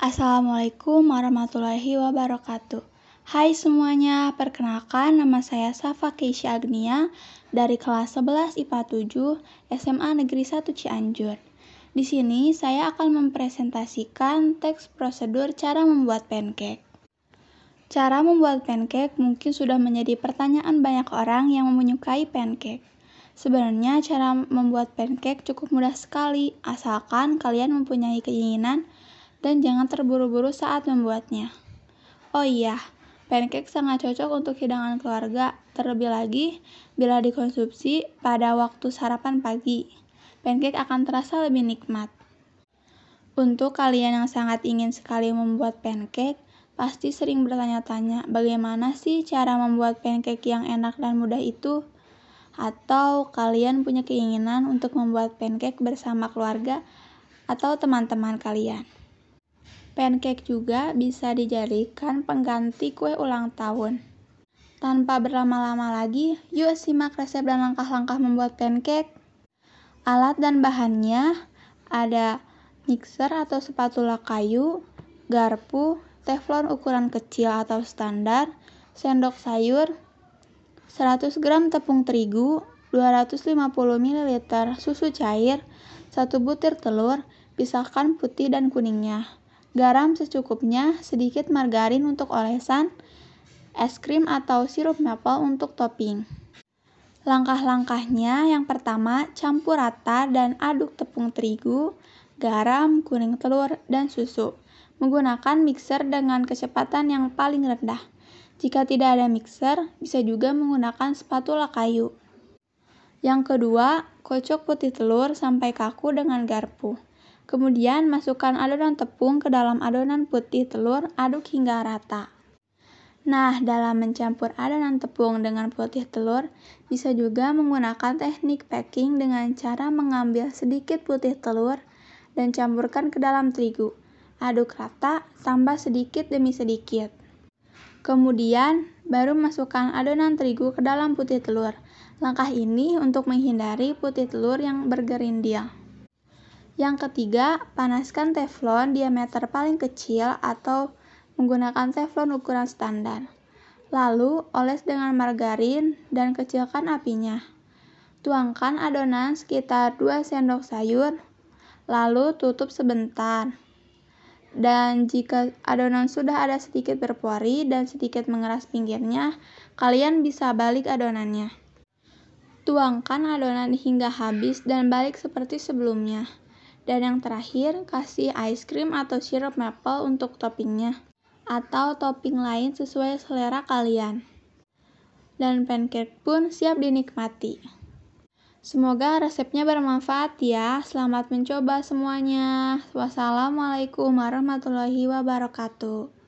Assalamualaikum warahmatullahi wabarakatuh. Hai semuanya, perkenalkan nama saya Safa Keisha Agnia dari kelas 11 IPA 7 SMA Negeri 1 Cianjur. Di sini saya akan mempresentasikan teks prosedur cara membuat pancake. Cara membuat pancake mungkin sudah menjadi pertanyaan banyak orang yang menyukai pancake. Sebenarnya cara membuat pancake cukup mudah sekali, asalkan kalian mempunyai keinginan dan jangan terburu-buru saat membuatnya. Oh iya, pancake sangat cocok untuk hidangan keluarga, terlebih lagi bila dikonsumsi pada waktu sarapan pagi. Pancake akan terasa lebih nikmat. Untuk kalian yang sangat ingin sekali membuat pancake, Pasti sering bertanya-tanya, bagaimana sih cara membuat pancake yang enak dan mudah itu? Atau kalian punya keinginan untuk membuat pancake bersama keluarga atau teman-teman kalian? Pancake juga bisa dijadikan pengganti kue ulang tahun. Tanpa berlama-lama lagi, yuk simak resep dan langkah-langkah membuat pancake. Alat dan bahannya ada mixer atau spatula kayu, garpu, teflon ukuran kecil atau standar, sendok sayur, 100 gram tepung terigu, 250 ml susu cair, 1 butir telur, pisahkan putih dan kuningnya. Garam secukupnya, sedikit margarin untuk olesan, es krim atau sirup maple untuk topping. Langkah-langkahnya yang pertama, campur rata dan aduk tepung terigu, garam, kuning telur, dan susu menggunakan mixer dengan kecepatan yang paling rendah. Jika tidak ada mixer, bisa juga menggunakan spatula kayu. Yang kedua, kocok putih telur sampai kaku dengan garpu. Kemudian masukkan adonan tepung ke dalam adonan putih telur, aduk hingga rata. Nah, dalam mencampur adonan tepung dengan putih telur, bisa juga menggunakan teknik packing dengan cara mengambil sedikit putih telur dan campurkan ke dalam terigu. Aduk rata, tambah sedikit demi sedikit. Kemudian, baru masukkan adonan terigu ke dalam putih telur. Langkah ini untuk menghindari putih telur yang bergerindil. Yang ketiga, panaskan teflon diameter paling kecil atau menggunakan teflon ukuran standar. Lalu, oles dengan margarin dan kecilkan apinya. Tuangkan adonan sekitar 2 sendok sayur, lalu tutup sebentar. Dan jika adonan sudah ada sedikit berpori dan sedikit mengeras pinggirnya, kalian bisa balik adonannya. Tuangkan adonan hingga habis dan balik seperti sebelumnya. Dan yang terakhir, kasih ice cream atau sirup maple untuk toppingnya. Atau topping lain sesuai selera kalian. Dan pancake pun siap dinikmati. Semoga resepnya bermanfaat ya. Selamat mencoba semuanya. Wassalamualaikum warahmatullahi wabarakatuh.